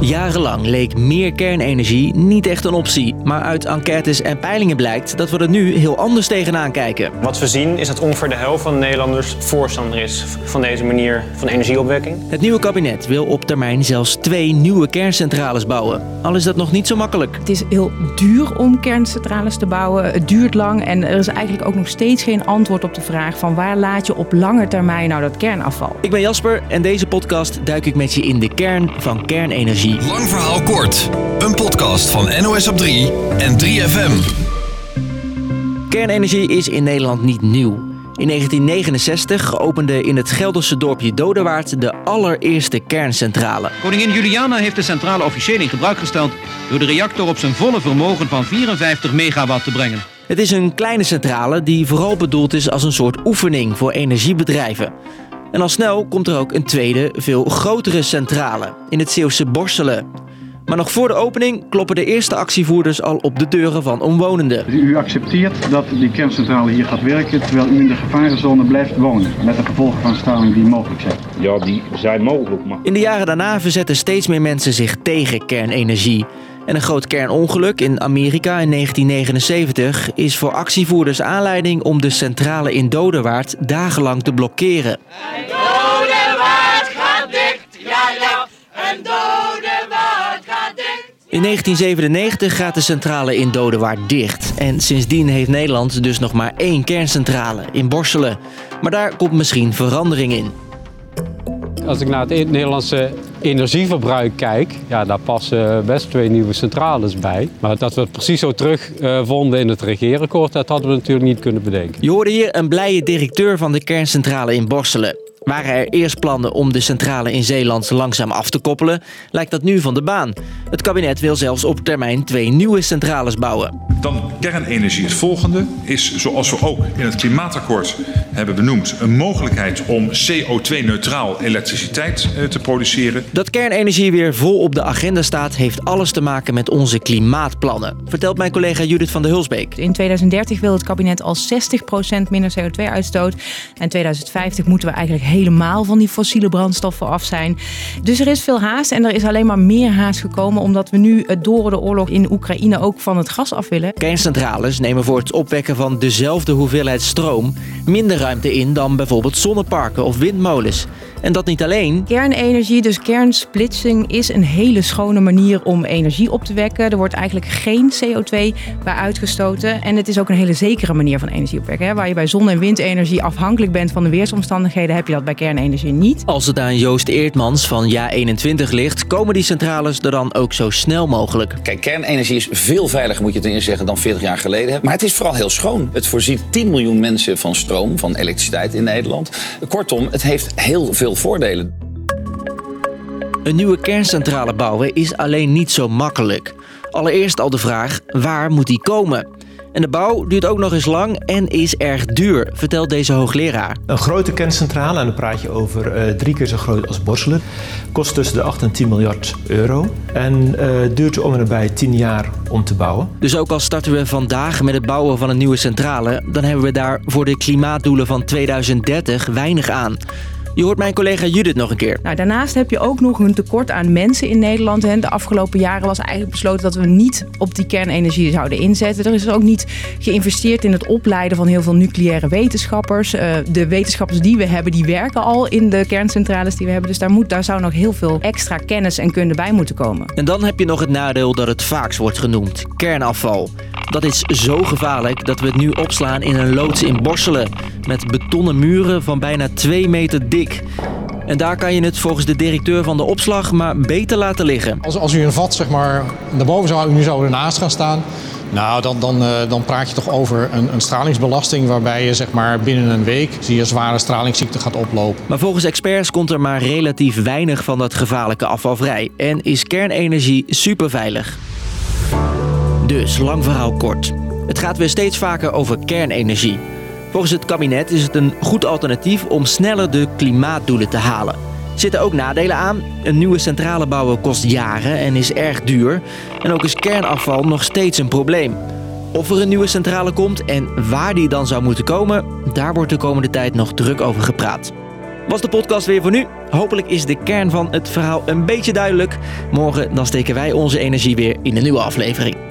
Jarenlang leek meer kernenergie niet echt een optie. Maar uit enquêtes en peilingen blijkt dat we er nu heel anders tegenaan kijken. Wat we zien is dat ongeveer de helft van de Nederlanders voorstander is van deze manier van energieopwekking. Het nieuwe kabinet wil op termijn zelfs twee nieuwe kerncentrales bouwen. Al is dat nog niet zo makkelijk. Het is heel duur om kerncentrales te bouwen. Het duurt lang en er is eigenlijk ook nog steeds geen antwoord op de vraag van waar laat je op lange termijn nou dat kernafval. Ik ben Jasper en deze podcast duik ik met je in de kern van kernenergie. Lang verhaal kort. Een podcast van NOS op 3 en 3FM. Kernenergie is in Nederland niet nieuw. In 1969 opende in het Gelderse dorpje Dodewaard de allereerste kerncentrale. Koningin Juliana heeft de centrale officieel in gebruik gesteld door de reactor op zijn volle vermogen van 54 megawatt te brengen. Het is een kleine centrale die vooral bedoeld is als een soort oefening voor energiebedrijven. En al snel komt er ook een tweede, veel grotere centrale in het Zeeuwse Borselen. Maar nog voor de opening kloppen de eerste actievoerders al op de deuren van omwonenden. U accepteert dat die kerncentrale hier gaat werken terwijl u in de gevarenzone blijft wonen. Met de gevolgen van straling die mogelijk zijn. Ja, die zijn mogelijk, maar In de jaren daarna verzetten steeds meer mensen zich tegen kernenergie. En een groot kernongeluk in Amerika in 1979 is voor actievoerders aanleiding om de centrale in Dodewaard dagenlang te blokkeren. In 1997 gaat de centrale in Dodewaard dicht. En sindsdien heeft Nederland dus nog maar één kerncentrale in Borselen. Maar daar komt misschien verandering in. Als ik naar het Nederlandse energieverbruik kijk, ja, daar passen best twee nieuwe centrales bij. Maar dat we het precies zo terugvonden in het regeerakkoord, dat hadden we natuurlijk niet kunnen bedenken. Je hoorde hier een blije directeur van de kerncentrale in Borselen. Waren er eerst plannen om de centrale in Zeeland langzaam af te koppelen, lijkt dat nu van de baan. Het kabinet wil zelfs op termijn twee nieuwe centrales bouwen. Dan kernenergie. Het volgende is, zoals we ook in het klimaatakkoord hebben benoemd, een mogelijkheid om CO2-neutraal elektriciteit eh, te produceren. Dat kernenergie weer vol op de agenda staat, heeft alles te maken met onze klimaatplannen, vertelt mijn collega Judith van der Hulsbeek. In 2030 wil het kabinet al 60% minder CO2-uitstoot. En 2050 moeten we eigenlijk helemaal van die fossiele brandstoffen af zijn. Dus er is veel haast en er is alleen maar meer haast gekomen omdat we nu door de oorlog in Oekraïne ook van het gas af willen. Kerncentrales nemen voor het opwekken van dezelfde hoeveelheid stroom minder ruimte in dan bijvoorbeeld zonneparken of windmolens. En dat niet alleen. Kernenergie, dus kernsplitsing, is een hele schone manier om energie op te wekken. Er wordt eigenlijk geen CO2 bij uitgestoten. En het is ook een hele zekere manier van energie opwekken. Hè. Waar je bij zon- en windenergie afhankelijk bent van de weersomstandigheden, heb je dat bij kernenergie niet. Als het aan Joost Eertmans van Ja21 ligt, komen die centrales er dan ook zo snel mogelijk. Kijk, kernenergie is veel veiliger, moet je ten eerste zeggen, dan 40 jaar geleden. Maar het is vooral heel schoon. Het voorziet 10 miljoen mensen van stroom, van elektriciteit in Nederland. Kortom, het heeft heel veel voordelen. Een nieuwe kerncentrale bouwen is alleen niet zo makkelijk. Allereerst al de vraag, waar moet die komen? En de bouw duurt ook nog eens lang en is erg duur, vertelt deze hoogleraar. Een grote kerncentrale, en dan praat je over eh, drie keer zo groot als Borselen, kost tussen de 8 en 10 miljard euro. En eh, duurt om en nabij 10 jaar om te bouwen. Dus ook al starten we vandaag met het bouwen van een nieuwe centrale, dan hebben we daar voor de klimaatdoelen van 2030 weinig aan. Je hoort mijn collega Judith nog een keer. Nou, daarnaast heb je ook nog een tekort aan mensen in Nederland. Hè. De afgelopen jaren was eigenlijk besloten dat we niet op die kernenergie zouden inzetten. Er is ook niet geïnvesteerd in het opleiden van heel veel nucleaire wetenschappers. Uh, de wetenschappers die we hebben, die werken al in de kerncentrales die we hebben. Dus daar, moet, daar zou nog heel veel extra kennis en kunde bij moeten komen. En dan heb je nog het nadeel dat het vaakst wordt genoemd: kernafval. Dat is zo gevaarlijk dat we het nu opslaan in een loods in Borselen. Met betonnen muren van bijna 2 meter dik. En daar kan je het volgens de directeur van de opslag maar beter laten liggen. Als, als u een vat zeg maar naar boven zou, nu zou ernaast gaan staan. Nou, dan, dan, uh, dan praat je toch over een, een stralingsbelasting waarbij je zeg maar binnen een week zie je zware stralingsziekte gaat oplopen. Maar volgens experts komt er maar relatief weinig van dat gevaarlijke afval vrij. En is kernenergie superveilig. Dus, lang verhaal kort. Het gaat weer steeds vaker over kernenergie. Volgens het kabinet is het een goed alternatief om sneller de klimaatdoelen te halen. Er zitten ook nadelen aan. Een nieuwe centrale bouwen kost jaren en is erg duur. En ook is kernafval nog steeds een probleem. Of er een nieuwe centrale komt en waar die dan zou moeten komen, daar wordt de komende tijd nog druk over gepraat. Was de podcast weer voor nu? Hopelijk is de kern van het verhaal een beetje duidelijk. Morgen dan steken wij onze energie weer in een nieuwe aflevering.